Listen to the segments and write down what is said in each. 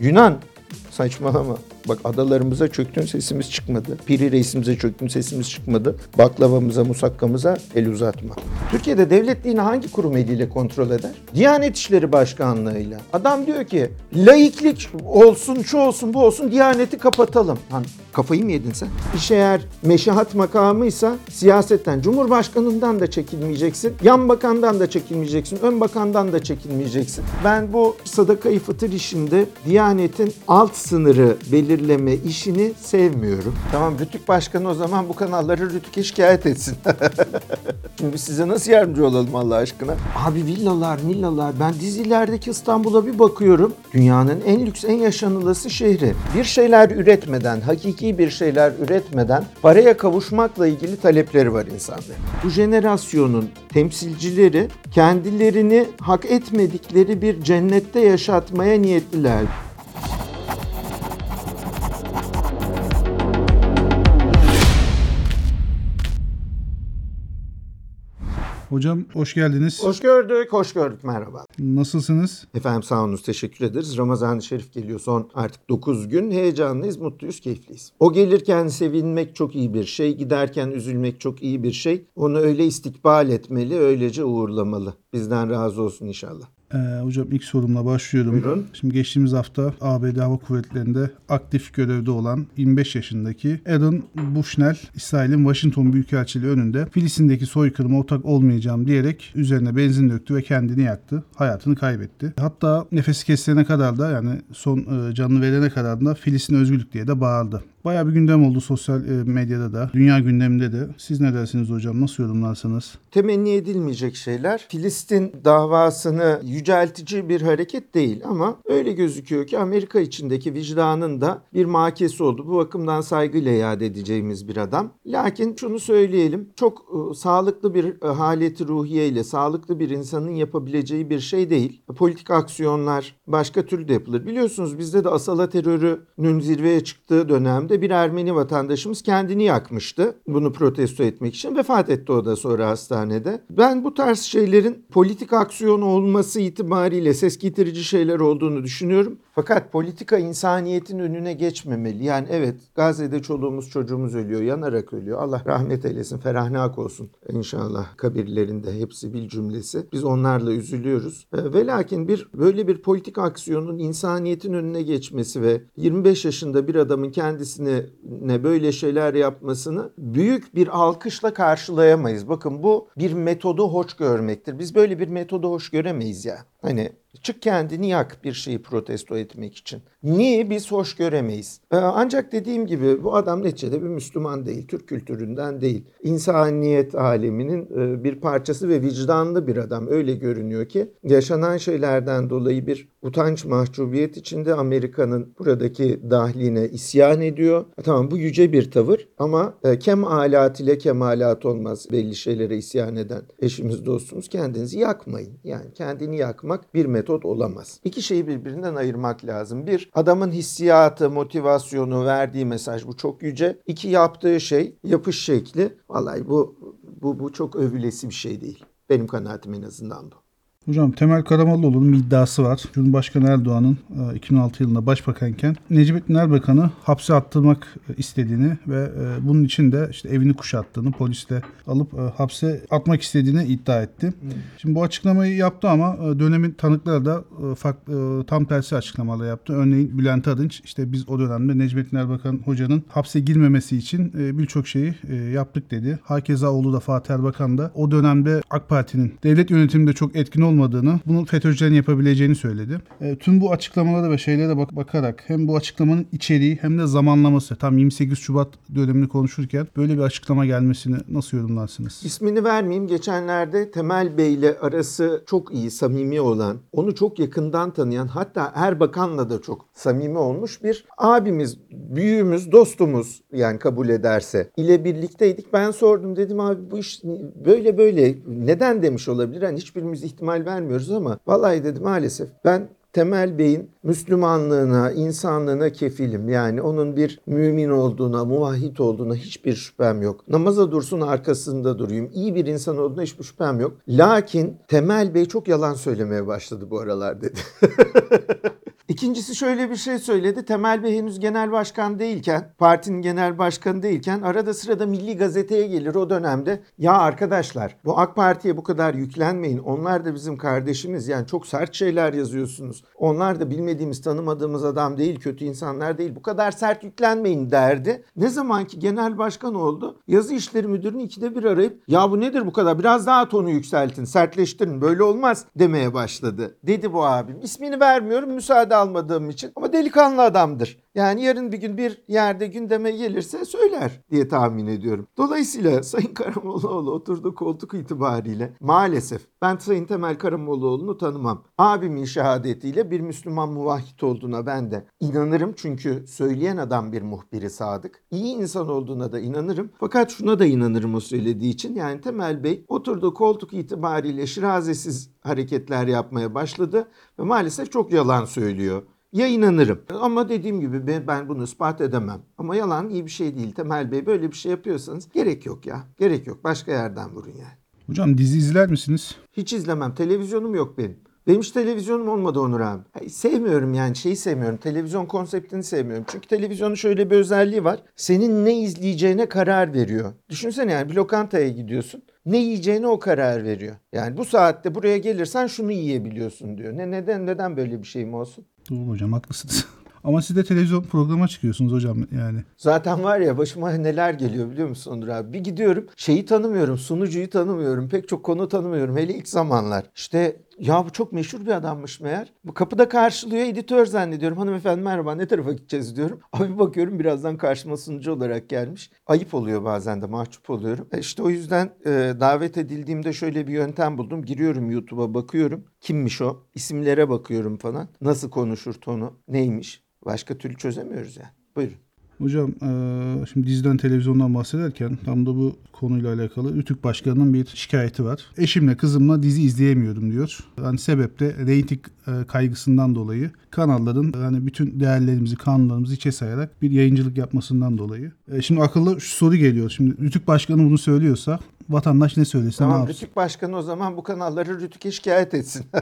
Yunan saçmalama. Bak adalarımıza çöktün sesimiz çıkmadı. Piri reisimize çöktün sesimiz çıkmadı. Baklavamıza, musakkamıza el uzatma. Türkiye'de devlet dini hangi kurum eliyle kontrol eder? Diyanet İşleri Başkanlığı'yla. Adam diyor ki laiklik olsun, şu olsun, bu olsun, Diyaneti kapatalım. Lan kafayı mı yedin sen? İş eğer meşahat makamıysa siyasetten, Cumhurbaşkanından da çekilmeyeceksin, yan bakandan da çekilmeyeceksin, ön bakandan da çekilmeyeceksin. Ben bu sadakayı fıtır işinde Diyanet'in alt sınırı belirleme işini sevmiyorum. Tamam Rütük Başkanı o zaman bu kanalları Rütük'e şikayet etsin. Şimdi size nasıl yardımcı olalım Allah aşkına? Abi villalar, villalar. Ben dizilerdeki İstanbul'a bir bakıyorum. Dünyanın en lüks, en yaşanılısı şehri. Bir şeyler üretmeden, hakiki bir şeyler üretmeden paraya kavuşmakla ilgili talepleri var insanların. Bu jenerasyonun temsilcileri kendilerini hak etmedikleri bir cennette yaşatmaya niyetliler. Hocam hoş geldiniz. Hoş gördük, hoş gördük. Merhaba. Nasılsınız? Efendim sağ olunuz, teşekkür ederiz. Ramazan-ı Şerif geliyor son artık 9 gün. Heyecanlıyız, mutluyuz, keyifliyiz. O gelirken sevinmek çok iyi bir şey, giderken üzülmek çok iyi bir şey. Onu öyle istikbal etmeli, öylece uğurlamalı. Bizden razı olsun inşallah. Ee, hocam ilk sorumla başlıyorum. Buyurun. Şimdi geçtiğimiz hafta ABD Hava Kuvvetleri'nde aktif görevde olan 25 yaşındaki Aaron Bushnell, İsrail'in Washington Büyükelçiliği önünde Filistin'deki soykırıma ortak olmayacağım diyerek üzerine benzin döktü ve kendini yaktı. Hayatını kaybetti. Hatta nefesi kesilene kadar da yani son e, canını verene kadar da Filistin özgürlük diye de bağırdı. Bayağı bir gündem oldu sosyal e, medyada da, dünya gündeminde de. Siz ne dersiniz hocam? Nasıl yorumlarsınız? Temenni edilmeyecek şeyler. Filistin davasını yüceltici bir hareket değil ama öyle gözüküyor ki Amerika içindeki vicdanın da bir makesi oldu. Bu bakımdan saygıyla iade edeceğimiz bir adam. Lakin şunu söyleyelim. Çok e, sağlıklı bir e, haleti ruhiye ile sağlıklı bir insanın yapabileceği bir şey değil. Politik aksiyonlar başka türlü de yapılır. Biliyorsunuz bizde de Asala terörünün zirveye çıktığı dönemde bir Ermeni vatandaşımız kendini yakmıştı. Bunu protesto etmek için vefat etti o da sonra hastanede. Ben bu tarz şeylerin politik aksiyon olması itibariyle ses getirici şeyler olduğunu düşünüyorum. Fakat politika insaniyetin önüne geçmemeli. Yani evet Gazze'de çoluğumuz çocuğumuz ölüyor, yanarak ölüyor. Allah rahmet eylesin, ferahnak olsun inşallah kabirlerinde hepsi bir cümlesi. Biz onlarla üzülüyoruz. E, Ve lakin bir böyle bir politik aksiyonun insaniyetin önüne geçmesi ve 25 yaşında bir adamın kendisine ne böyle şeyler yapmasını büyük bir alkışla karşılayamayız. Bakın bu bir metodu hoş görmektir. Biz böyle bir metodu hoş göremeyiz ya. Hani çık kendini yak bir şeyi protesto etmek için. Niye biz hoş göremeyiz? Ee, ancak dediğim gibi bu adam neticede bir Müslüman değil, Türk kültüründen değil. İnsaniyet aleminin e, bir parçası ve vicdanlı bir adam öyle görünüyor ki yaşanan şeylerden dolayı bir utanç mahcubiyet içinde Amerika'nın buradaki dahline isyan ediyor. Tamam bu yüce bir tavır ama e, kemalat ile kemalat olmaz belli şeylere isyan eden eşimiz dostumuz kendinizi yakmayın. Yani kendini yakmak bir metot olamaz. İki şeyi birbirinden ayırmak lazım. Bir adamın hissiyatı, motivasyonu, verdiği mesaj bu çok yüce. İki yaptığı şey, yapış şekli. Vallahi bu bu bu çok övülesi bir şey değil. Benim kanaatim en azından bu. Hocam Temel Karamollaoğlu'nun bir iddiası var. Cumhurbaşkanı Erdoğan'ın e, 2006 yılında başbakanken Necmettin Erbakan'ı hapse attırmak e, istediğini ve e, bunun için de işte evini kuşattığını polisle alıp e, hapse atmak istediğini iddia etti. Şimdi bu açıklamayı yaptı ama e, dönemin tanıkları da e, farklı, e, tam tersi açıklamalar yaptı. Örneğin Bülent Arınç işte biz o dönemde Necmettin Erbakan hocanın hapse girmemesi için e, birçok şeyi e, yaptık dedi. Hakeza oğlu da Fatih Erbakan da o dönemde AK Parti'nin devlet yönetiminde çok etkin olmadığını, bunu FETÖ'cülerin yapabileceğini söyledi. E, tüm bu açıklamalara ve şeylere bak bakarak hem bu açıklamanın içeriği hem de zamanlaması tam 28 Şubat dönemini konuşurken böyle bir açıklama gelmesini nasıl yorumlarsınız? İsmini vermeyeyim. Geçenlerde Temel Bey ile arası çok iyi, samimi olan, onu çok yakından tanıyan, hatta Erbakan'la da çok samimi olmuş bir abimiz, büyüğümüz, dostumuz yani kabul ederse ile birlikteydik. Ben sordum dedim abi bu iş böyle böyle neden demiş olabilir? Hani hiçbirimiz ihtimal vermiyoruz ama vallahi dedim maalesef ben Temel Bey'in Müslümanlığına, insanlığına kefilim. Yani onun bir mümin olduğuna, muvahhid olduğuna hiçbir şüphem yok. Namaza dursun arkasında durayım. İyi bir insan olduğuna hiçbir şüphem yok. Lakin Temel Bey çok yalan söylemeye başladı bu aralar dedi. İkincisi şöyle bir şey söyledi. Temel Bey henüz genel başkan değilken, partinin genel başkanı değilken arada sırada Milli Gazete'ye gelir o dönemde. Ya arkadaşlar bu AK Parti'ye bu kadar yüklenmeyin. Onlar da bizim kardeşimiz. Yani çok sert şeyler yazıyorsunuz. Onlar da bilmediğimiz, tanımadığımız adam değil, kötü insanlar değil. Bu kadar sert yüklenmeyin derdi. Ne zamanki genel başkan oldu, yazı işleri müdürünü ikide bir arayıp ya bu nedir bu kadar biraz daha tonu yükseltin, sertleştirin böyle olmaz demeye başladı. Dedi bu abim. İsmini vermiyorum müsaade almadığım için ama delikanlı adamdır. Yani yarın bir gün bir yerde gündeme gelirse söyler diye tahmin ediyorum. Dolayısıyla Sayın Karamollaoğlu oturduğu koltuk itibariyle maalesef ben Sayın Temel Karamollaoğlu'nu tanımam. Abimin şehadetiyle bir Müslüman muvahhid olduğuna ben de inanırım. Çünkü söyleyen adam bir muhbiri sadık. İyi insan olduğuna da inanırım. Fakat şuna da inanırım o söylediği için. Yani Temel Bey oturduğu koltuk itibariyle şirazesiz hareketler yapmaya başladı ve maalesef çok yalan söylüyor. Ya inanırım ama dediğim gibi ben, bunu ispat edemem. Ama yalan iyi bir şey değil Temel Bey. Böyle bir şey yapıyorsanız gerek yok ya. Gerek yok. Başka yerden vurun yani. Hocam dizi izler misiniz? Hiç izlemem. Televizyonum yok benim. Benim hiç televizyonum olmadı Onur abi. Sevmiyorum yani şeyi sevmiyorum. Televizyon konseptini sevmiyorum. Çünkü televizyonun şöyle bir özelliği var. Senin ne izleyeceğine karar veriyor. Düşünsene yani bir lokantaya gidiyorsun. Ne yiyeceğine o karar veriyor. Yani bu saatte buraya gelirsen şunu yiyebiliyorsun diyor. Ne neden neden böyle bir şey mi olsun? Doğru hocam haklısınız. Ama siz de televizyon programa çıkıyorsunuz hocam yani. Zaten var ya başıma neler geliyor biliyor musun Onur abi? Bir gidiyorum şeyi tanımıyorum, sunucuyu tanımıyorum, pek çok konu tanımıyorum. Hele ilk zamanlar. İşte ya bu çok meşhur bir adammış meğer. Bu kapıda karşılıyor editör zannediyorum. Hanımefendi merhaba ne tarafa gideceğiz diyorum. Abi bakıyorum birazdan karşıma sunucu olarak gelmiş. Ayıp oluyor bazen de mahcup oluyorum. E işte o yüzden e, davet edildiğimde şöyle bir yöntem buldum. Giriyorum YouTube'a bakıyorum. Kimmiş o? İsimlere bakıyorum falan. Nasıl konuşur tonu? Neymiş? Başka türlü çözemiyoruz yani. Buyurun. Hocam şimdi diziden televizyondan bahsederken tam da bu konuyla alakalı Ütük Başkanı'nın bir şikayeti var. Eşimle kızımla dizi izleyemiyorum diyor. Yani sebep de reyting kaygısından dolayı kanalların yani bütün değerlerimizi, kanunlarımızı içe sayarak bir yayıncılık yapmasından dolayı. Şimdi akıllı şu soru geliyor. Şimdi Ütük Başkanı bunu söylüyorsa vatandaş ne söylesin, ne Tamam yapsın? Rütük Başkanı o zaman bu kanalları Rütük'e şikayet etsin.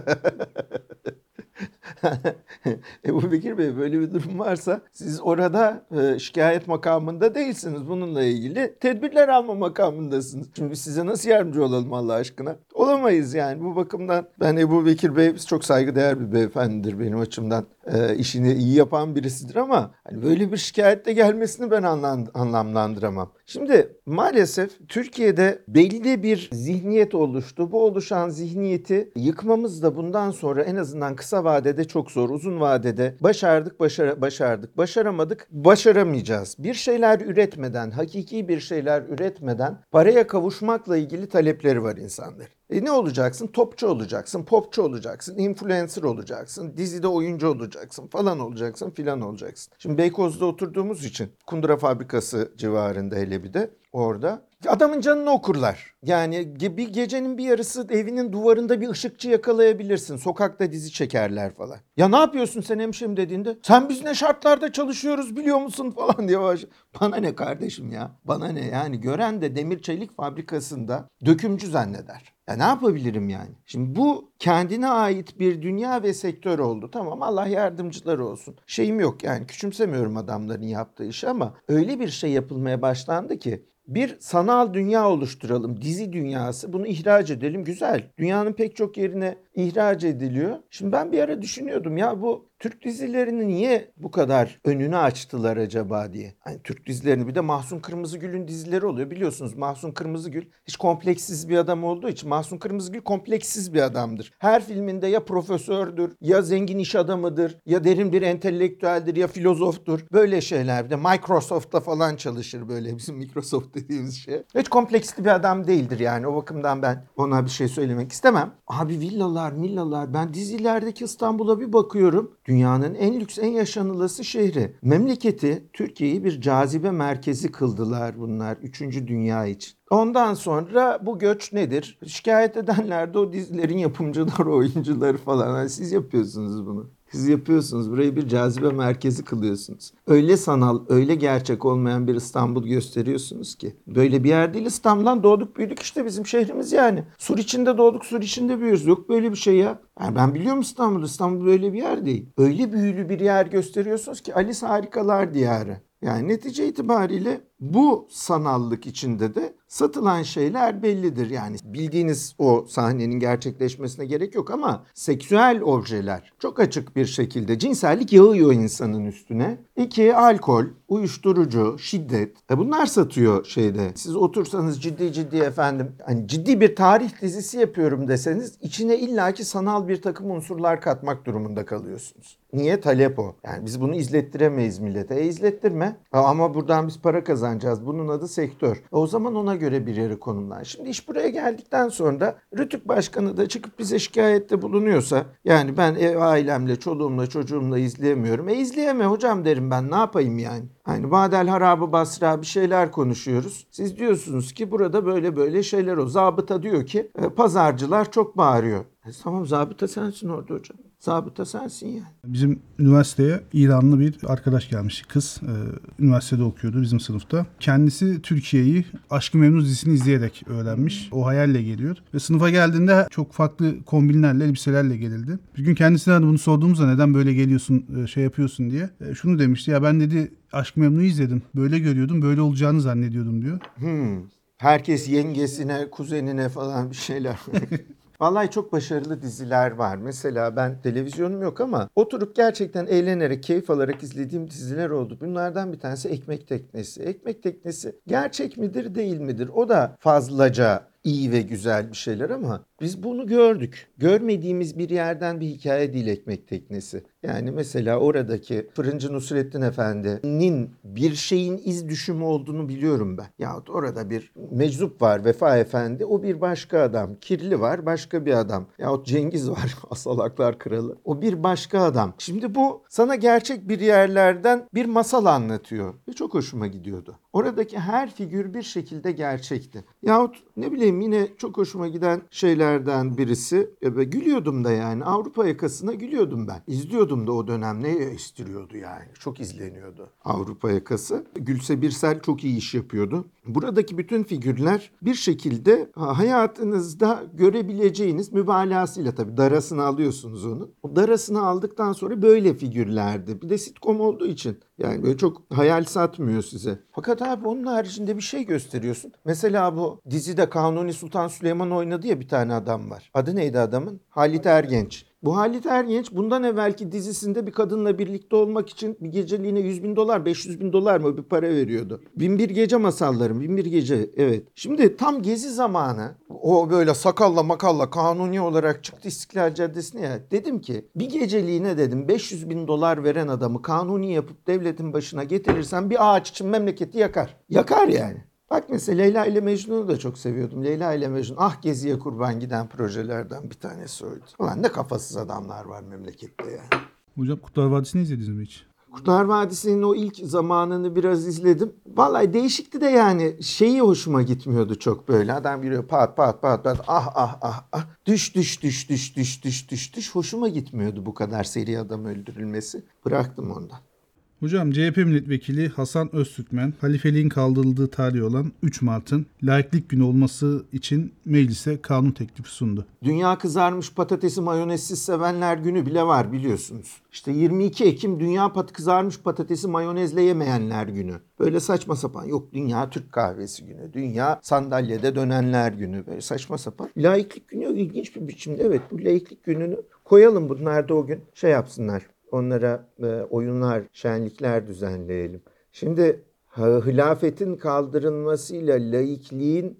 Ebu Bekir Bey böyle bir durum varsa siz orada e, şikayet makamında değilsiniz. Bununla ilgili tedbirler alma makamındasınız. Şimdi size nasıl yardımcı olalım Allah aşkına? Olamayız yani bu bakımdan. Ben Ebu Bekir Bey çok saygıdeğer bir beyefendidir benim açımdan. E, işini iyi yapan birisidir ama hani böyle bir şikayette gelmesini ben anlam- anlamlandıramam. Şimdi maalesef Türkiye'de belli bir zihniyet oluştu. Bu oluşan zihniyeti yıkmamız da bundan sonra en azından kısa vadede çok zor. Uzun vadede başardık, başara, başardık, başaramadık, başaramayacağız. Bir şeyler üretmeden, hakiki bir şeyler üretmeden paraya kavuşmakla ilgili talepleri var insanların. E ne olacaksın? Topçu olacaksın, popçu olacaksın, influencer olacaksın, dizide oyuncu olacaksın, falan olacaksın, filan olacaksın. Şimdi Beykoz'da oturduğumuz için kundura fabrikası civarında hele bir de orada adamın canını okurlar. Yani bir gecenin bir yarısı evinin duvarında bir ışıkçı yakalayabilirsin. Sokakta dizi çekerler falan. Ya ne yapıyorsun sen hemşerim dediğinde sen biz ne şartlarda çalışıyoruz biliyor musun falan diye baş. Bana ne kardeşim ya? Bana ne? Yani gören de demir çelik fabrikasında dökümcü zanneder. Ya ne yapabilirim yani? Şimdi bu kendine ait bir dünya ve sektör oldu. Tamam Allah yardımcıları olsun. Şeyim yok yani küçümsemiyorum adamların yaptığı işi ama öyle bir şey yapılmaya başlandı ki bir sanal dünya oluşturalım. Dizi dünyası. Bunu ihraç edelim. Güzel. Dünyanın pek çok yerine ihraç ediliyor. Şimdi ben bir ara düşünüyordum ya bu Türk dizilerini niye bu kadar önünü açtılar acaba diye. Hani Türk dizilerini bir de Mahsun Kırmızıgül'ün dizileri oluyor. Biliyorsunuz Mahsun Kırmızıgül hiç kompleksiz bir adam olduğu için Mahsun Kırmızıgül kompleksiz bir adamdır. Her filminde ya profesördür, ya zengin iş adamıdır, ya derin bir entelektüeldir, ya filozoftur. Böyle şeyler. Bir de Microsoft'ta falan çalışır böyle bizim Microsoft dediğimiz şey. Hiç kompleksli bir adam değildir yani. O bakımdan ben ona bir şey söylemek istemem. Abi villalar, millalar. Ben dizilerdeki İstanbul'a bir bakıyorum. Dünyanın en lüks, en yaşanılısı şehri. Memleketi, Türkiye'yi bir cazibe merkezi kıldılar bunlar. Üçüncü dünya için. Ondan sonra bu göç nedir? Şikayet edenler de o dizilerin yapımcıları, oyuncuları falan. Yani siz yapıyorsunuz bunu. Siz yapıyorsunuz. Burayı bir cazibe merkezi kılıyorsunuz. Öyle sanal, öyle gerçek olmayan bir İstanbul gösteriyorsunuz ki. Böyle bir yer değil. İstanbul'dan doğduk büyüdük işte bizim şehrimiz yani. Sur içinde doğduk, sur içinde büyüyoruz. Yok böyle bir şey ya. Yani ben biliyorum İstanbul. İstanbul böyle bir yer değil. Öyle büyülü bir yer gösteriyorsunuz ki Alice Harikalar Diyarı. Yani netice itibariyle bu sanallık içinde de satılan şeyler bellidir. Yani bildiğiniz o sahnenin gerçekleşmesine gerek yok ama seksüel objeler çok açık bir şekilde cinsellik yağıyor insanın üstüne. İki, alkol, uyuşturucu, şiddet. E bunlar satıyor şeyde. Siz otursanız ciddi ciddi efendim hani ciddi bir tarih dizisi yapıyorum deseniz içine illaki sanal bir takım unsurlar katmak durumunda kalıyorsunuz. Niye? Talep o. Yani biz bunu izlettiremeyiz millete. E izlettirme. Ama buradan biz para kazanacağız. Bunun adı sektör. E, o zaman ona göre bir yere konumlan. Şimdi iş buraya geldikten sonra Rütük Başkanı da çıkıp bize şikayette bulunuyorsa yani ben ev ailemle, çoluğumla, çocuğumla izleyemiyorum. E izleyeme hocam derim ben ne yapayım yani. Hani Badel Harabı Basra bir şeyler konuşuyoruz. Siz diyorsunuz ki burada böyle böyle şeyler o. Zabıta diyor ki e, pazarcılar çok bağırıyor. E, tamam zabıta sensin orada hocam. Zabıta sensin yani. Bizim üniversiteye İranlı bir arkadaş gelmiş kız. Ee, üniversitede okuyordu bizim sınıfta. Kendisi Türkiye'yi Aşkı Memnu dizisini izleyerek öğrenmiş. O hayalle geliyor. Ve sınıfa geldiğinde çok farklı kombinlerle, elbiselerle gelirdi. Bir gün kendisine hani bunu sorduğumuzda neden böyle geliyorsun, e, şey yapıyorsun diye. e, Şunu demişti ya ben dedi Aşkı Memnu'yu izledim. Böyle görüyordum, böyle olacağını zannediyordum diyor. Hmm. Herkes yengesine, kuzenine falan bir şeyler. Vallahi çok başarılı diziler var. Mesela ben televizyonum yok ama oturup gerçekten eğlenerek, keyif alarak izlediğim diziler oldu. Bunlardan bir tanesi Ekmek Teknesi. Ekmek Teknesi gerçek midir, değil midir? O da fazlaca iyi ve güzel bir şeyler ama biz bunu gördük. Görmediğimiz bir yerden bir hikaye değil ekmek teknesi. Yani mesela oradaki Fırıncı Nusrettin Efendi'nin bir şeyin iz düşümü olduğunu biliyorum ben. Yahut orada bir meczup var Vefa Efendi o bir başka adam. Kirli var başka bir adam. Yahut Cengiz var Asalaklar Kralı. O bir başka adam. Şimdi bu sana gerçek bir yerlerden bir masal anlatıyor. Ve çok hoşuma gidiyordu. Oradaki her figür bir şekilde gerçekti. Yahut ne bileyim yine çok hoşuma giden şeylerden birisi e, gülüyordum da yani Avrupa yakasına gülüyordum ben. İzliyordum da o dönem ne estiriyordu yani. Çok izleniyordu Avrupa yakası. Gülse Birsel çok iyi iş yapıyordu. Buradaki bütün figürler bir şekilde ha, hayatınızda görebileceğiniz mübalağasıyla tabii darasını alıyorsunuz onu. O darasını aldıktan sonra böyle figürlerdi. Bir de sitcom olduğu için yani böyle çok hayal satmıyor size. Fakat abi onun haricinde bir şey gösteriyorsun. Mesela bu dizide Kanuni Sultan Süleyman oynadı ya bir tane adam var. Adı neydi adamın? Halit Ergenç. Bu Halit Ergenç bundan evvelki dizisinde bir kadınla birlikte olmak için bir geceliğine 100 bin dolar 500 bin dolar mı bir para veriyordu. Bin bir gece masallarım bin bir gece evet. Şimdi tam gezi zamanı o böyle sakalla makalla kanuni olarak çıktı İstiklal Caddesi'ne ya. Dedim ki bir geceliğine dedim 500 bin dolar veren adamı kanuni yapıp devletin başına getirirsen bir ağaç için memleketi yakar. Yakar yani. Bak mesela Leyla ile Mecnun'u da çok seviyordum. Leyla ile Mecnun ah geziye kurban giden projelerden bir tanesi oydu. Ulan ne kafasız adamlar var memlekette yani. Hocam Kurtlar Vadisi'ni izlediniz mi hiç? Kurtlar Vadisi'nin o ilk zamanını biraz izledim. Vallahi değişikti de yani şeyi hoşuma gitmiyordu çok böyle. Adam giriyor pat pat pat pat ah ah ah ah düş düş düş düş düş düş düş düş hoşuma gitmiyordu bu kadar seri adam öldürülmesi. Bıraktım ondan. Hocam CHP milletvekili Hasan Öztürkmen halifeliğin kaldırıldığı tarih olan 3 Mart'ın laiklik günü olması için meclise kanun teklifi sundu. Dünya kızarmış patatesi mayonezsiz sevenler günü bile var biliyorsunuz. İşte 22 Ekim Dünya pat kızarmış patatesi mayonezle yemeyenler günü. Böyle saçma sapan yok Dünya Türk kahvesi günü, Dünya sandalyede dönenler günü. Böyle saçma sapan. Laiklik günü ilginç bir biçimde evet bu laiklik gününü koyalım bunlar da o gün şey yapsınlar. Onlara e, oyunlar, şenlikler düzenleyelim. Şimdi hilafetin kaldırılmasıyla laikliğin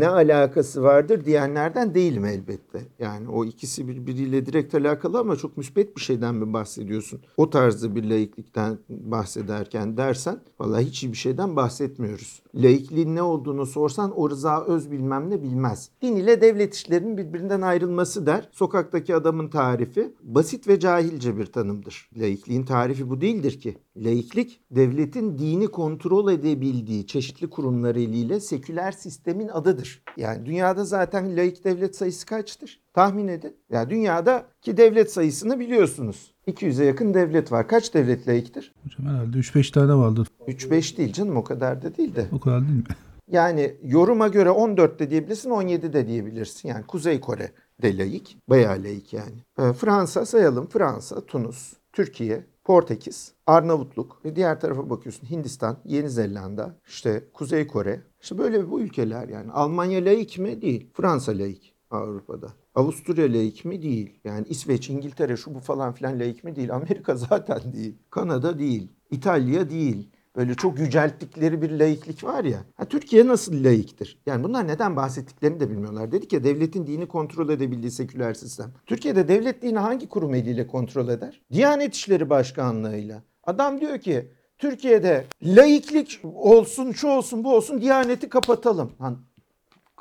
ne alakası vardır diyenlerden değilim elbette. Yani o ikisi birbiriyle direkt alakalı ama çok müspet bir şeyden mi bahsediyorsun? O tarzda bir laiklikten bahsederken dersen vallahi hiç bir şeyden bahsetmiyoruz. Laikliğin ne olduğunu sorsan o Rıza Öz bilmem ne bilmez. Din ile devlet işlerinin birbirinden ayrılması der. Sokaktaki adamın tarifi basit ve cahilce bir tanımdır. Laikliğin tarifi bu değildir ki. Laiklik devletin dini konu kontrol edebildiği çeşitli kurumlar eliyle seküler sistemin adıdır. Yani dünyada zaten laik devlet sayısı kaçtır? Tahmin edin. Yani dünyadaki devlet sayısını biliyorsunuz. 200'e yakın devlet var. Kaç devlet laiktir? Hocam herhalde 3-5 tane vardır. 3-5 değil canım o kadar da değil de. O kadar değil mi? Yani yoruma göre 14 de diyebilirsin 17 de diyebilirsin. Yani Kuzey Kore de laik. Bayağı laik yani. Ee, Fransa sayalım. Fransa, Tunus, Türkiye, Portekiz, Arnavutluk ve diğer tarafa bakıyorsun Hindistan, Yeni Zelanda, işte Kuzey Kore. İşte böyle bu ülkeler yani. Almanya laik mi? Değil. Fransa laik Avrupa'da. Avusturya laik mi? Değil. Yani İsveç, İngiltere şu bu falan filan laik mi? Değil. Amerika zaten değil. Kanada değil. İtalya değil. Böyle çok yücelttikleri bir laiklik var ya. Ha, Türkiye nasıl laiktir? Yani bunlar neden bahsettiklerini de bilmiyorlar. Dedik ya devletin dini kontrol edebildiği seküler sistem. Türkiye'de devlet dini hangi kurum eliyle kontrol eder? Diyanet İşleri Başkanlığı'yla. Adam diyor ki Türkiye'de laiklik olsun, şu olsun, bu olsun, Diyaneti kapatalım. Lan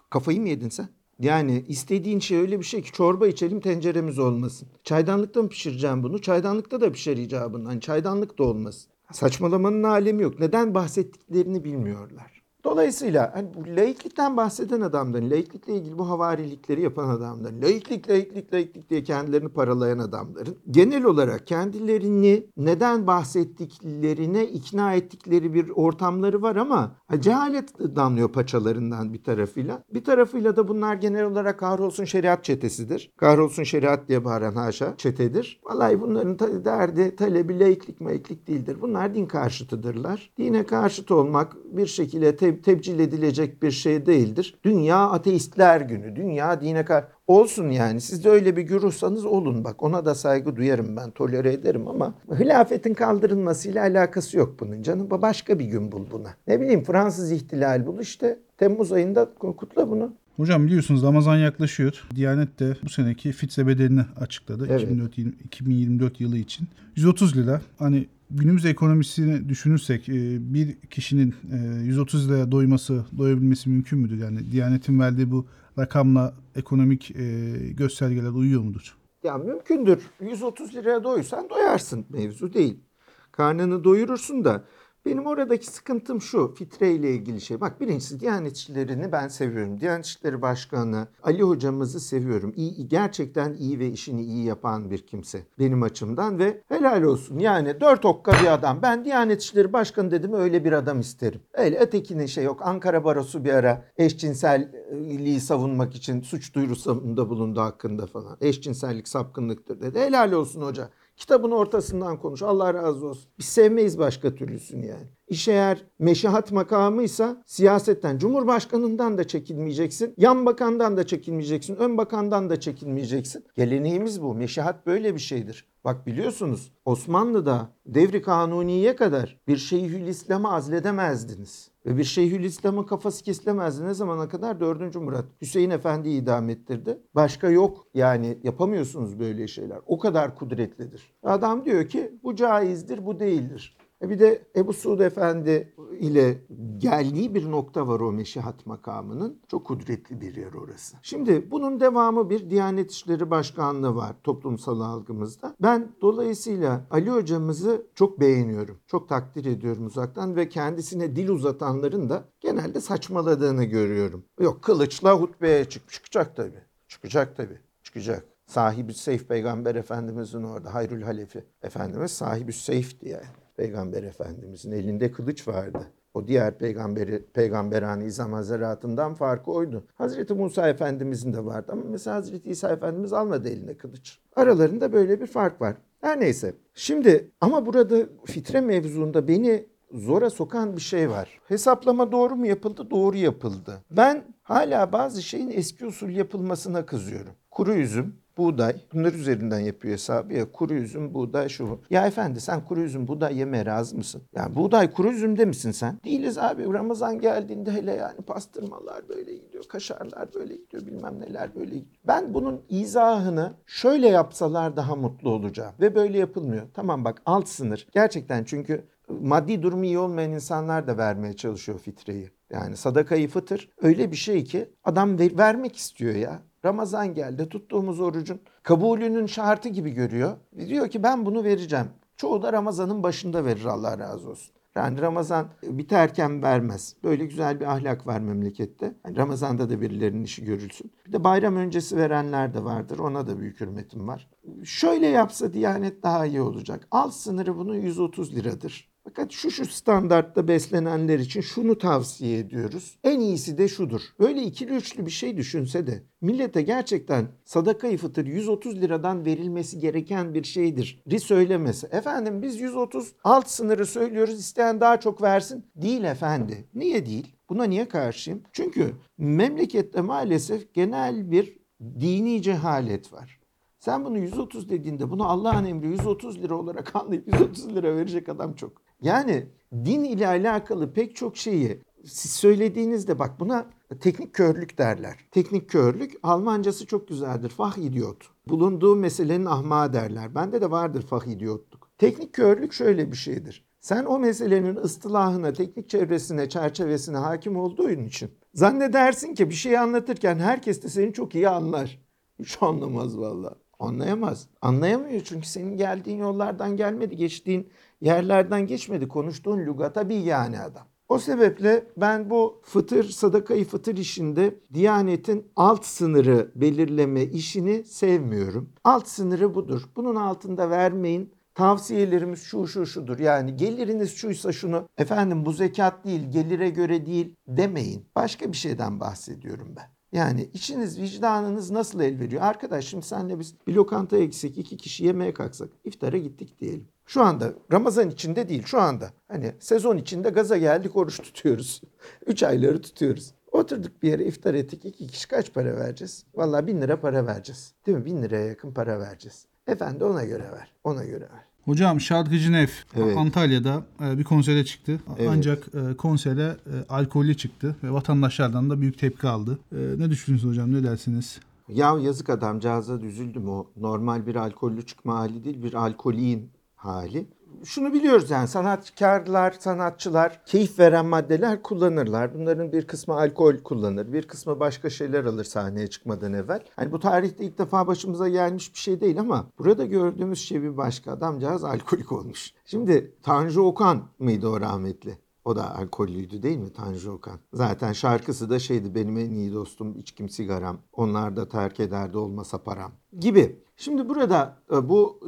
kafayı mı yedin sen? Yani istediğin şey öyle bir şey ki çorba içelim tenceremiz olmasın. Çaydanlıkta mı pişireceğim bunu? Çaydanlıkta da pişer icabında. Hani çaydanlık da olmasın. Saçmalamanın alemi yok. Neden bahsettiklerini bilmiyorlar. Dolayısıyla hani laiklikten bahseden adamların, laiklikle ilgili bu havarilikleri yapan adamların, laiklik, laiklik, laiklik diye kendilerini paralayan adamların genel olarak kendilerini neden bahsettiklerine ikna ettikleri bir ortamları var ama cehalet damlıyor paçalarından bir tarafıyla. Bir tarafıyla da bunlar genel olarak kahrolsun şeriat çetesidir. Kahrolsun şeriat diye bağıran haşa çetedir. Vallahi bunların derdi talebi laiklik laiklik değildir. Bunlar din karşıtıdırlar. Dine karşıt olmak bir şekilde te- tebcil edilecek bir şey değildir. Dünya ateistler günü. Dünya dine kar Olsun yani. Siz de öyle bir güruhsanız olun bak. Ona da saygı duyarım ben. Tolere ederim ama hilafetin kaldırılmasıyla alakası yok bunun canım. Başka bir gün bul buna. Ne bileyim Fransız ihtilal bul işte. Temmuz ayında kutla bunu. Hocam biliyorsunuz Ramazan yaklaşıyor. Diyanet de bu seneki fitse bedelini açıkladı. Evet. 2004, 2024 yılı için. 130 lira. Hani günümüz ekonomisini düşünürsek e, bir kişinin e, 130 liraya doyması, doyabilmesi mümkün müdür? Yani Diyanet'in verdiği bu rakamla ekonomik e, göstergeler uyuyor mudur? Ya mümkündür. 130 liraya doysan doyarsın mevzu değil. Karnını doyurursun da benim oradaki sıkıntım şu fitre ile ilgili şey. Bak birincisi Diyanet İşleri'ni ben seviyorum. Diyanet İşleri Başkanı Ali hocamızı seviyorum. İyi, gerçekten iyi ve işini iyi yapan bir kimse benim açımdan ve helal olsun. Yani dört okka bir adam. Ben Diyanet İşleri Başkanı dedim öyle bir adam isterim. Öyle ötekinin şey yok. Ankara Barosu bir ara eşcinselliği savunmak için suç duyurusunda bulundu hakkında falan. Eşcinsellik sapkınlıktır dedi. Helal olsun hoca. Kitabın ortasından konuş. Allah razı olsun. Biz sevmeyiz başka türlüsünü yani. İş eğer meşahat makamıysa siyasetten, cumhurbaşkanından da çekilmeyeceksin. Yan bakandan da çekilmeyeceksin. Ön bakandan da çekilmeyeceksin. Geleneğimiz bu. Meşahat böyle bir şeydir. Bak biliyorsunuz Osmanlı'da devri kanuniye kadar bir şeyhülislamı azledemezdiniz. Ve bir şeyhülislamın kafası kesilemezdi. Ne zamana kadar? 4. Murat. Hüseyin Efendi'yi idam ettirdi. Başka yok. Yani yapamıyorsunuz böyle şeyler. O kadar kudretlidir. Adam diyor ki bu caizdir, bu değildir. E bir de Ebu Suud Efendi ile geldiği bir nokta var o meşihat makamının. Çok kudretli bir yer orası. Şimdi bunun devamı bir Diyanet İşleri Başkanlığı var toplumsal algımızda. Ben dolayısıyla Ali hocamızı çok beğeniyorum. Çok takdir ediyorum uzaktan ve kendisine dil uzatanların da genelde saçmaladığını görüyorum. Yok kılıçla hutbeye çık çıkacak tabii. Çıkacak tabii. Çıkacak. Sahibi Seyf Peygamber Efendimizin orada Hayrül Halefi Efendimiz sahibi Seyf'ti yani. Peygamber Efendimizin elinde kılıç vardı. O diğer peygamberi, peygamberani İzam Hazretlerinden farkı oydu. Hazreti Musa Efendimizin de vardı ama mesela Hazreti İsa Efendimiz almadı eline kılıç. Aralarında böyle bir fark var. Her neyse. Şimdi ama burada fitre mevzuunda beni zora sokan bir şey var. Hesaplama doğru mu yapıldı? Doğru yapıldı. Ben hala bazı şeyin eski usul yapılmasına kızıyorum. Kuru üzüm, buğday. Bunlar üzerinden yapıyor hesabı ya. Kuru üzüm, buğday şu. Ya efendi sen kuru üzüm, buğday yemeye razı mısın? Yani buğday kuru üzümde misin sen? Değiliz abi. Ramazan geldiğinde hele yani pastırmalar böyle gidiyor. Kaşarlar böyle gidiyor. Bilmem neler böyle gidiyor. Ben bunun izahını şöyle yapsalar daha mutlu olacağım. Ve böyle yapılmıyor. Tamam bak alt sınır. Gerçekten çünkü maddi durumu iyi olmayan insanlar da vermeye çalışıyor fitreyi. Yani sadakayı fıtır öyle bir şey ki adam ver- vermek istiyor ya. Ramazan geldi tuttuğumuz orucun kabulünün şartı gibi görüyor. Diyor ki ben bunu vereceğim. Çoğu da Ramazan'ın başında verir Allah razı olsun. Yani Ramazan biterken vermez. Böyle güzel bir ahlak var memlekette. Yani Ramazan'da da birilerinin işi görülsün. Bir de bayram öncesi verenler de vardır. Ona da büyük hürmetim var. Şöyle yapsa Diyanet daha iyi olacak. Alt sınırı bunun 130 liradır. Fakat şu şu standartta beslenenler için şunu tavsiye ediyoruz. En iyisi de şudur. Böyle ikili üçlü bir şey düşünse de millete gerçekten sadakayı fıtır 130 liradan verilmesi gereken bir şeydir. Ri söylemesi. Efendim biz 130 alt sınırı söylüyoruz isteyen daha çok versin. Değil efendi. Niye değil? Buna niye karşıyım? Çünkü memlekette maalesef genel bir dini cehalet var. Sen bunu 130 dediğinde bunu Allah'ın emri 130 lira olarak anlayıp 130 lira verecek adam çok. Yani din ile alakalı pek çok şeyi siz söylediğinizde bak buna teknik körlük derler. Teknik körlük Almancası çok güzeldir. Fah idiot. Bulunduğu meselenin ahmağı derler. Bende de vardır fah idiotluk. Teknik körlük şöyle bir şeydir. Sen o meselenin ıstılahına, teknik çevresine, çerçevesine hakim olduğun için zannedersin ki bir şeyi anlatırken herkes de seni çok iyi anlar. Hiç anlamaz vallahi. Anlayamaz. Anlayamıyor çünkü senin geldiğin yollardan gelmedi, geçtiğin yerlerden geçmedi. Konuştuğun lügata bir yani adam. O sebeple ben bu fıtır, sadakayı fıtır işinde Diyanet'in alt sınırı belirleme işini sevmiyorum. Alt sınırı budur. Bunun altında vermeyin. Tavsiyelerimiz şu şu şudur. Yani geliriniz şuysa şunu efendim bu zekat değil gelire göre değil demeyin. Başka bir şeyden bahsediyorum ben. Yani içiniz vicdanınız nasıl el veriyor? Arkadaş şimdi senle biz bir lokantaya gitsek iki kişi yemeğe kalksak iftara gittik diyelim. Şu anda Ramazan içinde değil şu anda. Hani sezon içinde gaza geldik oruç tutuyoruz. Üç ayları tutuyoruz. Oturduk bir yere iftar ettik. iki kişi kaç para vereceğiz? Vallahi bin lira para vereceğiz. Değil mi? Bin liraya yakın para vereceğiz. Efendi ona göre ver. Ona göre ver. Hocam Şarkıcı Nef Evet. Antalya'da e, bir konsere çıktı. Evet. Ancak e, konsere e, alkollü çıktı ve vatandaşlardan da büyük tepki aldı. Ne düşünüyorsunuz hocam? Ne dersiniz? Ya yazık adamcağıza da üzüldüm o. Normal bir alkollü çıkma hali değil bir alkolin hali. Şunu biliyoruz yani sanatkarlar, sanatçılar keyif veren maddeler kullanırlar. Bunların bir kısmı alkol kullanır, bir kısmı başka şeyler alır sahneye çıkmadan evvel. Hani bu tarihte ilk defa başımıza gelmiş bir şey değil ama burada gördüğümüz şey bir başka. Adamcağız alkolik olmuş. Şimdi Tanju Okan mıydı o rahmetli? O da alkollüydü değil mi Tanju Okan? Zaten şarkısı da şeydi benim en iyi dostum içkim sigaram. Onlar da terk ederdi olmasa param gibi. Şimdi burada e, bu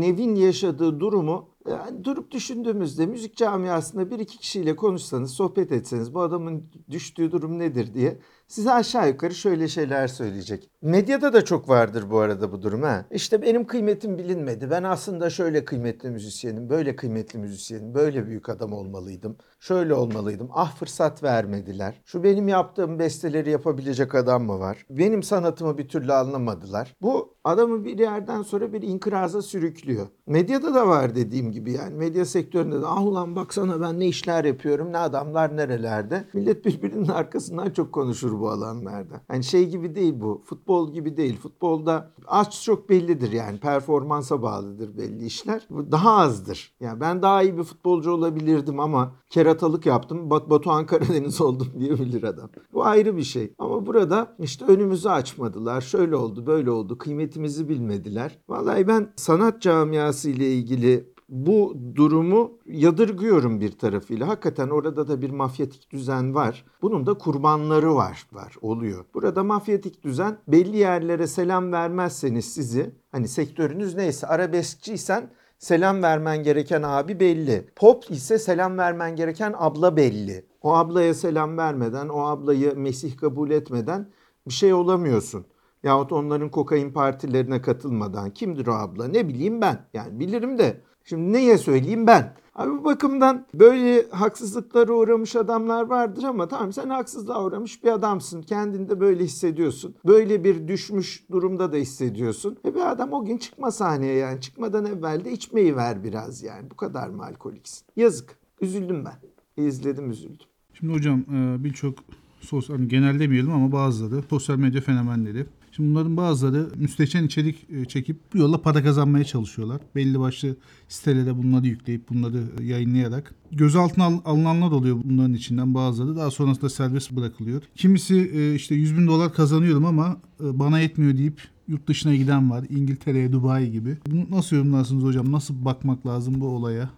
Nevin yaşadığı durumu e, durup düşündüğümüzde müzik camiasında bir iki kişiyle konuşsanız, sohbet etseniz bu adamın düştüğü durum nedir diye size aşağı yukarı şöyle şeyler söyleyecek. Medyada da çok vardır bu arada bu durum ha. İşte benim kıymetim bilinmedi. Ben aslında şöyle kıymetli müzisyenim, böyle kıymetli müzisyenim, böyle büyük adam olmalıydım. Şöyle olmalıydım. Ah fırsat vermediler. Şu benim yaptığım besteleri yapabilecek adam mı var? Benim sanatımı bir türlü anlamadılar. Bu adamı bir yerden sonra bir inkıraza sürüklüyor. Medyada da var dediğim gibi yani medya sektöründe de ah ulan baksana ben ne işler yapıyorum ne adamlar nerelerde. Millet birbirinin arkasından çok konuşur bu alanlarda. Hani şey gibi değil bu futbol gibi değil. Futbolda az çok bellidir yani performansa bağlıdır belli işler. Bu daha azdır. Yani ben daha iyi bir futbolcu olabilirdim ama keratalık yaptım. Bat Batuhan Karadeniz oldum diyebilir adam. Bu ayrı bir şey. Ama burada işte önümüzü açmadılar. Şöyle oldu, böyle oldu. Kıymetimizi bilmediler. Vallahi ben sanat camiası ile ilgili bu durumu yadırgıyorum bir tarafıyla. Hakikaten orada da bir mafyatik düzen var. Bunun da kurbanları var, var oluyor. Burada mafyatik düzen belli yerlere selam vermezseniz sizi hani sektörünüz neyse arabeskçiysen selam vermen gereken abi belli. Pop ise selam vermen gereken abla belli. O ablaya selam vermeden, o ablayı Mesih kabul etmeden bir şey olamıyorsun. Yahut onların kokain partilerine katılmadan kimdir o abla ne bileyim ben. Yani bilirim de şimdi neye söyleyeyim ben. Abi bu bakımdan böyle haksızlıklara uğramış adamlar vardır ama tamam sen haksızlığa uğramış bir adamsın. Kendinde böyle hissediyorsun. Böyle bir düşmüş durumda da hissediyorsun. E bir adam o gün çıkma sahneye yani çıkmadan evvel de içmeyi ver biraz yani. Bu kadar mı alkoliksin? Yazık. Üzüldüm ben. İzledim üzüldüm. Şimdi hocam e, birçok sosyal hani genel demeyelim ama bazıları sosyal medya fenomenleri. Şimdi bunların bazıları müstehcen içerik e, çekip bu yolla para kazanmaya çalışıyorlar. Belli başlı sitelere bunları yükleyip bunları e, yayınlayarak. Gözaltına al- alınanlar oluyor bunların içinden bazıları. Daha sonrasında serbest bırakılıyor. Kimisi e, işte 100 bin dolar kazanıyorum ama bana yetmiyor deyip yurt dışına giden var. İngiltere'ye, Dubai gibi. Bunu nasıl yorumlarsınız hocam? Nasıl bakmak lazım bu olaya?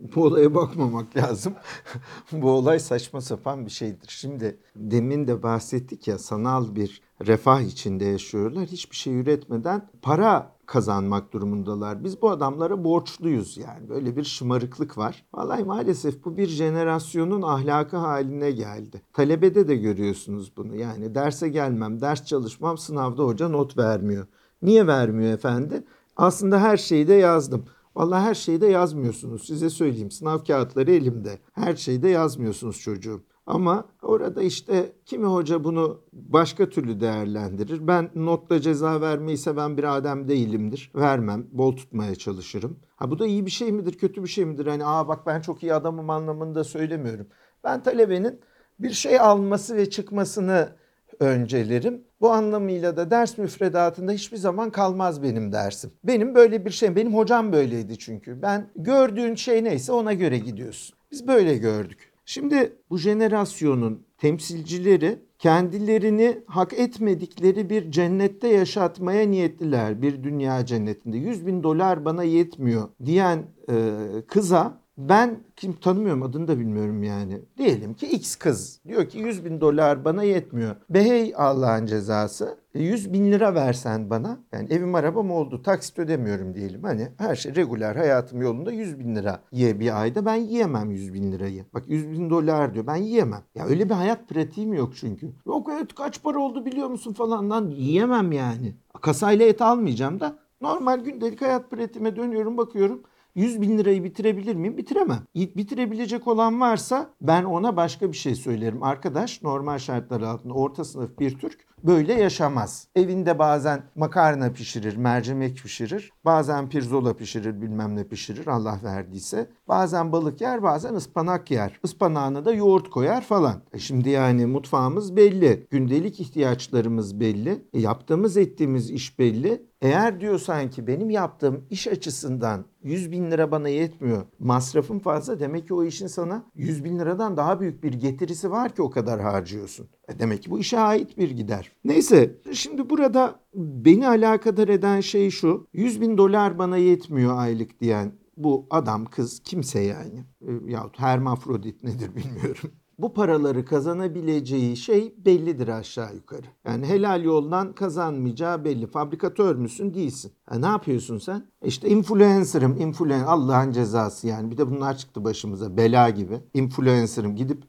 Bu olaya bakmamak lazım. bu olay saçma sapan bir şeydir. Şimdi demin de bahsettik ya sanal bir refah içinde yaşıyorlar. Hiçbir şey üretmeden para kazanmak durumundalar. Biz bu adamlara borçluyuz yani. Böyle bir şımarıklık var. Vallahi maalesef bu bir jenerasyonun ahlakı haline geldi. Talebede de görüyorsunuz bunu. Yani derse gelmem, ders çalışmam, sınavda hoca not vermiyor. Niye vermiyor efendi? Aslında her şeyi de yazdım. Vallahi her şeyi de yazmıyorsunuz. Size söyleyeyim. Sınav kağıtları elimde. Her şeyi de yazmıyorsunuz çocuğum. Ama orada işte kimi hoca bunu başka türlü değerlendirir. Ben notla ceza vermeyi seven bir adem değilimdir. Vermem, bol tutmaya çalışırım. Ha bu da iyi bir şey midir, kötü bir şey midir? Hani aa bak ben çok iyi adamım anlamında söylemiyorum. Ben talebenin bir şey alması ve çıkmasını öncelerim. Bu anlamıyla da ders müfredatında hiçbir zaman kalmaz benim dersim. Benim böyle bir şey, benim hocam böyleydi çünkü. Ben gördüğün şey neyse ona göre gidiyorsun. Biz böyle gördük. Şimdi bu jenerasyonun temsilcileri kendilerini hak etmedikleri bir cennette yaşatmaya niyetliler. Bir dünya cennetinde. 100 bin dolar bana yetmiyor diyen e, kıza ben kim tanımıyorum adını da bilmiyorum yani. Diyelim ki X kız diyor ki 100 bin dolar bana yetmiyor. Behey Allah'ın cezası. 100 e, bin lira versen bana yani evim arabam oldu taksit ödemiyorum diyelim. Hani her şey regular hayatım yolunda 100 bin lira ye bir ayda ben yiyemem 100 bin lirayı. Bak 100 bin dolar diyor ben yiyemem. Ya öyle bir hayat pratiğim yok çünkü. Yok evet kaç para oldu biliyor musun falan lan yiyemem yani. Kasayla et almayacağım da normal gündelik hayat pratiğime dönüyorum bakıyorum. 100 bin lirayı bitirebilir miyim? Bitiremem. Bitirebilecek olan varsa ben ona başka bir şey söylerim. Arkadaş normal şartlar altında orta sınıf bir Türk böyle yaşamaz. Evinde bazen makarna pişirir, mercimek pişirir. Bazen pirzola pişirir, bilmem ne pişirir Allah verdiyse. Bazen balık yer, bazen ıspanak yer. Ispanağına da yoğurt koyar falan. E şimdi yani mutfağımız belli. Gündelik ihtiyaçlarımız belli. E yaptığımız ettiğimiz iş belli. Eğer diyorsan ki benim yaptığım iş açısından 100 bin lira bana yetmiyor. Masrafım fazla demek ki o işin sana 100 bin liradan daha büyük bir getirisi var ki o kadar harcıyorsun. E demek ki bu işe ait bir gider. Neyse şimdi burada beni alakadar eden şey şu. 100 bin dolar bana yetmiyor aylık diyen bu adam kız kimse yani. E, yahut hermafrodit nedir bilmiyorum bu paraları kazanabileceği şey bellidir aşağı yukarı. Yani helal yoldan kazanmayacağı belli. Fabrikatör müsün? Değilsin. Ha, ne yapıyorsun sen? İşte influencer'ım, influen Allah'ın cezası yani. Bir de bunlar çıktı başımıza bela gibi. Influencer'ım gidip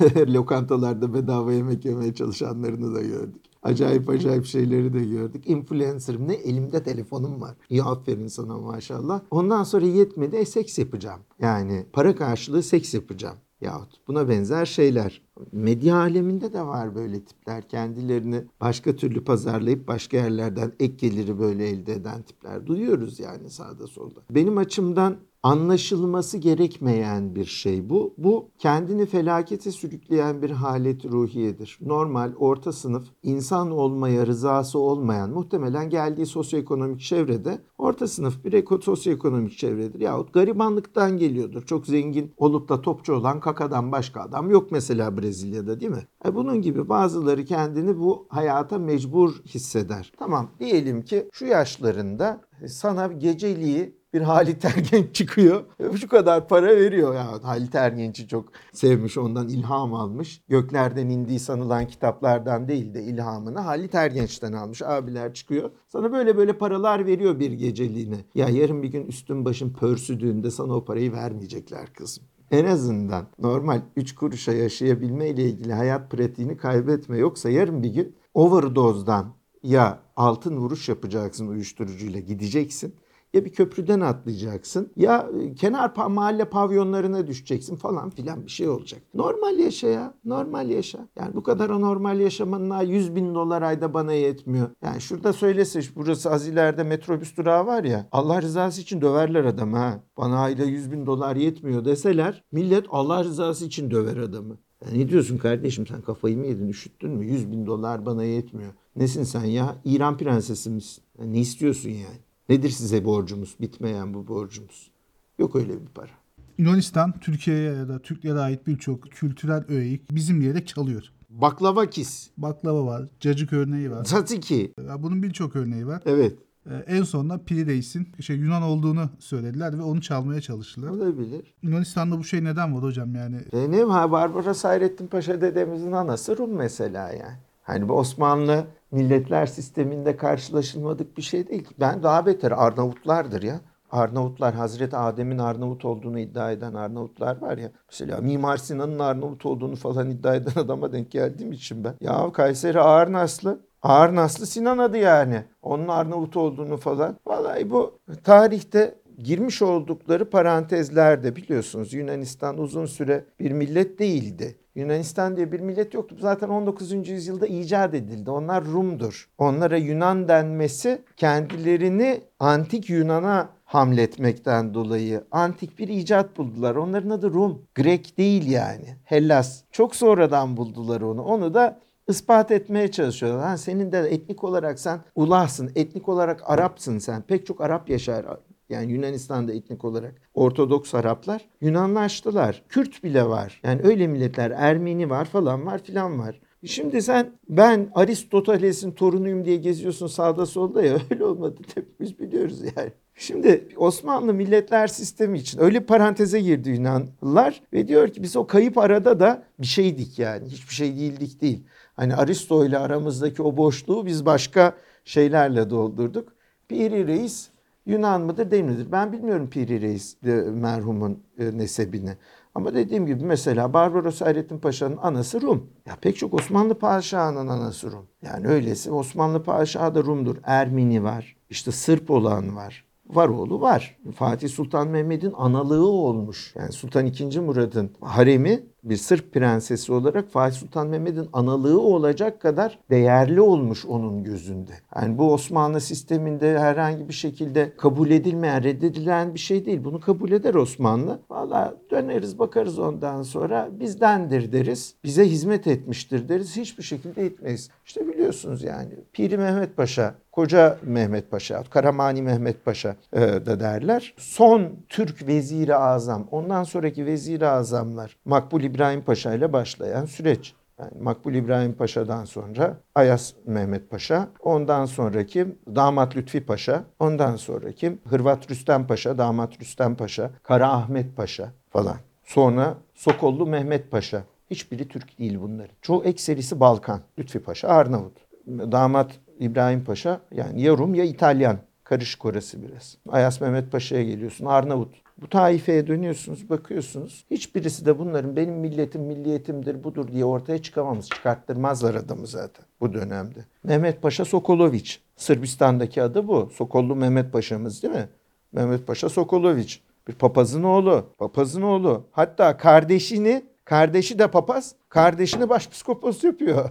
lokantalarda bedava yemek yemeye çalışanlarını da gördük. Acayip acayip şeyleri de gördük. Influencer'ım ne? Elimde telefonum var. İyi aferin sana maşallah. Ondan sonra yetmedi. E seks yapacağım. Yani para karşılığı seks yapacağım yahut buna benzer şeyler. Medya aleminde de var böyle tipler. Kendilerini başka türlü pazarlayıp başka yerlerden ek geliri böyle elde eden tipler. Duyuyoruz yani sağda solda. Benim açımdan anlaşılması gerekmeyen bir şey bu. Bu kendini felakete sürükleyen bir halet ruhiyedir. Normal orta sınıf insan olmaya rızası olmayan muhtemelen geldiği sosyoekonomik çevrede orta sınıf bir eko, sosyoekonomik çevredir. Yahut garibanlıktan geliyordur. Çok zengin olup da topçu olan kakadan başka adam yok mesela Brezilya'da değil mi? E bunun gibi bazıları kendini bu hayata mecbur hisseder. Tamam diyelim ki şu yaşlarında sana geceliği bir Halit Ergenç çıkıyor. Şu kadar para veriyor. Ya Halit Ergenç'i çok sevmiş, ondan ilham almış. Göklerden indiği sanılan kitaplardan değil de ilhamını Halit Ergenç'ten almış. Abiler çıkıyor. Sana böyle böyle paralar veriyor bir geceliğine. Ya yarın bir gün üstün başın pörsüdüğünde sana o parayı vermeyecekler kızım en azından normal 3 kuruşa yaşayabilme ile ilgili hayat pratiğini kaybetme. Yoksa yarın bir gün overdose'dan ya altın vuruş yapacaksın uyuşturucuyla gideceksin ya bir köprüden atlayacaksın ya e, kenar mahalle pavyonlarına düşeceksin falan filan bir şey olacak. Normal yaşa ya. Normal yaşa. Yani bu kadar anormal yaşamanın 100 bin dolar ayda bana yetmiyor. Yani şurada söylese burası az ileride metrobüs durağı var ya Allah rızası için döverler adamı ha. Bana ayda 100 bin dolar yetmiyor deseler millet Allah rızası için döver adamı. Ya ne diyorsun kardeşim sen kafayı mı yedin üşüttün mü? 100 bin dolar bana yetmiyor. Nesin sen ya? İran prensesi misin? Ya ne istiyorsun yani? Nedir size borcumuz? Bitmeyen bu borcumuz. Yok öyle bir para. Yunanistan Türkiye'ye ya da Türklere ait birçok kültürel öğeyi bizim diyerek çalıyor. Baklava kis. Baklava var, cacık örneği var. Tzatziki. Bunun birçok örneği var. Evet. e, en sonunda Piri Reis'in şey, Yunan olduğunu söylediler ve onu çalmaya çalıştılar. Olabilir. Yunanistan'da bu şey neden var hocam yani? Ne var? Barbaros Hayrettin Paşa dedemizin anası Rum mesela yani. Hani bu Osmanlı milletler sisteminde karşılaşılmadık bir şey değil ki. Ben daha beter Arnavutlardır ya. Arnavutlar Hazreti Adem'in Arnavut olduğunu iddia eden Arnavutlar var ya. Mesela Mimar Sinan'ın Arnavut olduğunu falan iddia eden adama denk geldiğim için ben. Ya Kayseri Ağırnaslı. Ağırnaslı Sinan adı yani. Onun Arnavut olduğunu falan. Vallahi bu tarihte girmiş oldukları parantezlerde biliyorsunuz Yunanistan uzun süre bir millet değildi. Yunanistan diye bir millet yoktu. Zaten 19. yüzyılda icat edildi. Onlar Rum'dur. Onlara Yunan denmesi kendilerini antik Yunan'a hamletmekten dolayı antik bir icat buldular. Onların adı Rum. Grek değil yani. Hellas. Çok sonradan buldular onu. Onu da ispat etmeye çalışıyorlar. Ha, senin de etnik olarak sen ulahsın. Etnik olarak Arapsın sen. Pek çok Arap yaşar yani Yunanistan'da etnik olarak Ortodoks Araplar Yunanlaştılar. Kürt bile var. Yani öyle milletler Ermeni var falan var filan var. Şimdi sen ben Aristoteles'in torunuyum diye geziyorsun sağda solda ya öyle olmadı hepimiz biliyoruz yani. Şimdi Osmanlı milletler sistemi için öyle paranteze girdi Yunanlılar ve diyor ki biz o kayıp arada da bir şeydik yani hiçbir şey değildik değil. Hani Aristo ile aramızdaki o boşluğu biz başka şeylerle doldurduk. Piri Reis Yunan mıdır değil midir? Ben bilmiyorum Piri Reis de, merhumun e, nesebini. Ama dediğim gibi mesela Barbaros Hayrettin Paşa'nın anası Rum. Ya pek çok Osmanlı padişahının anası Rum. Yani öylesi Osmanlı padişahı da Rum'dur. Ermeni var. işte Sırp olan var. Var oğlu var. Fatih Sultan Mehmet'in analığı olmuş. Yani Sultan II. Murad'ın haremi bir Sırp prensesi olarak Fatih Sultan Mehmet'in analığı olacak kadar değerli olmuş onun gözünde. Yani bu Osmanlı sisteminde herhangi bir şekilde kabul edilmeyen, reddedilen bir şey değil. Bunu kabul eder Osmanlı. Valla döneriz bakarız ondan sonra bizdendir deriz. Bize hizmet etmiştir deriz. Hiçbir şekilde etmeyiz. İşte biliyorsunuz yani Piri Mehmet Paşa, Koca Mehmet Paşa, Karamani Mehmet Paşa e, da derler. Son Türk veziri azam, ondan sonraki veziri azamlar Makbul İbrahim Paşa ile başlayan süreç. Yani Makbul İbrahim Paşa'dan sonra Ayas Mehmet Paşa, ondan sonraki damat Lütfi Paşa, ondan sonraki Hırvat Rüstem Paşa, damat Rüstem Paşa, Kara Ahmet Paşa falan. Sonra Sokollu Mehmet Paşa. Hiçbiri Türk değil bunların. Çoğu ekserisi Balkan. Lütfi Paşa Arnavut. Damat İbrahim Paşa yani ya Rum ya İtalyan. Karışık orası biraz. Ayas Mehmet Paşa'ya geliyorsun Arnavut. Bu taifeye dönüyorsunuz, bakıyorsunuz. Hiçbirisi de bunların benim milletim, milliyetimdir, budur diye ortaya çıkamamız. Çıkarttırmazlar adamı zaten bu dönemde. Mehmet Paşa Sokoloviç. Sırbistan'daki adı bu. Sokollu Mehmet Paşa'mız değil mi? Mehmet Paşa Sokoloviç. Bir papazın oğlu. Papazın oğlu. Hatta kardeşini, kardeşi de papaz, kardeşini başpiskopos yapıyor.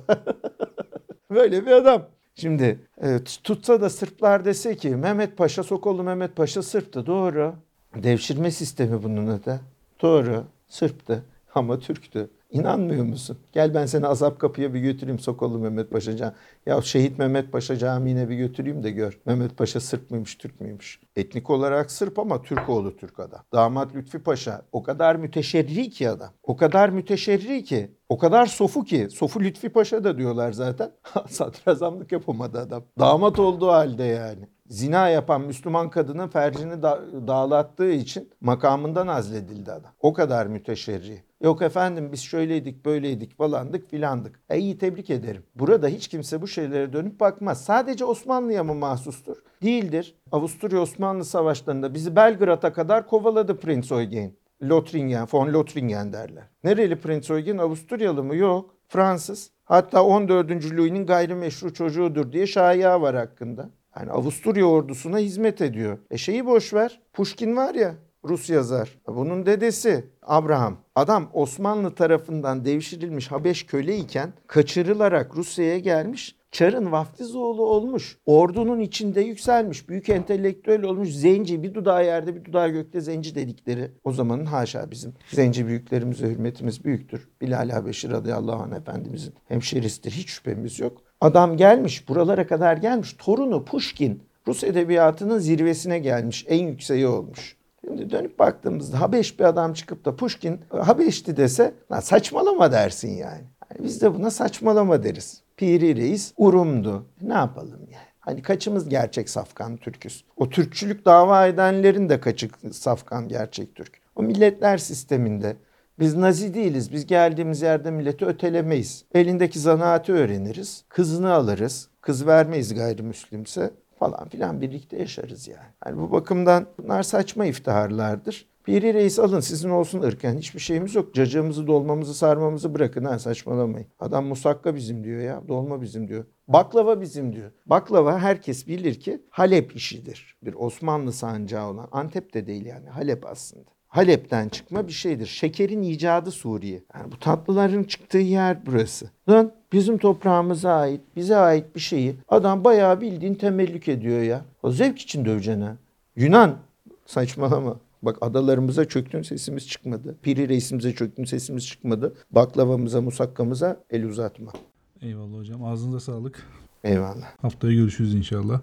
Böyle bir adam. Şimdi e, tutsa da Sırplar dese ki Mehmet Paşa, Sokollu Mehmet Paşa Sırp'tı. Doğru. Devşirme sistemi bunun adı. Doğru. Sırp'tı ama Türk'tü. İnanmıyor musun? Gel ben seni azap kapıya bir götüreyim Sokollu Mehmet Paşa Cami. Ya şehit Mehmet Paşa Camii'ne bir götüreyim de gör. Mehmet Paşa Sırp mıymış, Türk müymüş? Etnik olarak Sırp ama Türk oğlu Türk adam. Damat Lütfi Paşa o kadar müteşerri ki adam. O kadar müteşerri ki. O kadar sofu ki. Sofu Lütfi Paşa da diyorlar zaten. Sadrazamlık yapamadı adam. Damat olduğu halde yani zina yapan Müslüman kadının fercini da dağlattığı için makamından azledildi adam. O kadar müteşerri. Yok efendim biz şöyleydik böyleydik falandık filandık. E iyi tebrik ederim. Burada hiç kimse bu şeylere dönüp bakmaz. Sadece Osmanlı'ya mı mahsustur? Değildir. Avusturya Osmanlı savaşlarında bizi Belgrad'a kadar kovaladı Prince Eugen. Lothringen, von Lothringen derler. Nereli Prince Eugen? Avusturyalı mı? Yok. Fransız. Hatta 14. Louis'nin gayrimeşru çocuğudur diye şaya var hakkında. Yani Avusturya ordusuna hizmet ediyor. E şeyi boş ver. Pushkin var ya Rus yazar. Bunun dedesi Abraham. Adam Osmanlı tarafından devşirilmiş Habeş köleyken kaçırılarak Rusya'ya gelmiş. Çar'ın vaftiz oğlu olmuş. Ordunun içinde yükselmiş. Büyük entelektüel olmuş. Zenci bir dudağı yerde bir dudağı gökte zenci dedikleri. O zamanın haşa bizim zenci büyüklerimize hürmetimiz büyüktür. Bilal Habeşi radıyallahu anh efendimizin hemşerisidir. Hiç şüphemiz yok. Adam gelmiş buralara kadar gelmiş. Torunu Pushkin Rus edebiyatının zirvesine gelmiş. En yükseği olmuş. Şimdi dönüp baktığımızda Habeş bir adam çıkıp da Pushkin Habeş'ti dese lan saçmalama dersin yani. yani. Biz de buna saçmalama deriz. Piri Reis Urum'du. Ne yapalım yani? Hani kaçımız gerçek safkan Türküz? O Türkçülük dava edenlerin de kaçı safkan gerçek Türk? O milletler sisteminde biz nazi değiliz. Biz geldiğimiz yerde milleti ötelemeyiz. Elindeki zanaatı öğreniriz. Kızını alırız. Kız vermeyiz gayrimüslimse falan filan birlikte yaşarız yani. yani bu bakımdan bunlar saçma iftiharlardır. Piri reis alın sizin olsun ırken hiçbir şeyimiz yok. Cacığımızı dolmamızı sarmamızı bırakın ha saçmalamayın. Adam musakka bizim diyor ya dolma bizim diyor. Baklava bizim diyor. Baklava herkes bilir ki Halep işidir. Bir Osmanlı sancağı olan Antep de değil yani Halep aslında. Halep'ten çıkma bir şeydir. Şekerin icadı Suriye. Yani bu tatlıların çıktığı yer burası. Lan bizim toprağımıza ait, bize ait bir şeyi adam bayağı bildiğin temellük ediyor ya. O zevk için döveceksin ha. Yunan saçmalama. Bak adalarımıza çöktün sesimiz çıkmadı. Piri reisimize çöktün sesimiz çıkmadı. Baklavamıza, musakkamıza el uzatma. Eyvallah hocam. Ağzınıza sağlık. Eyvallah. Haftaya görüşürüz inşallah.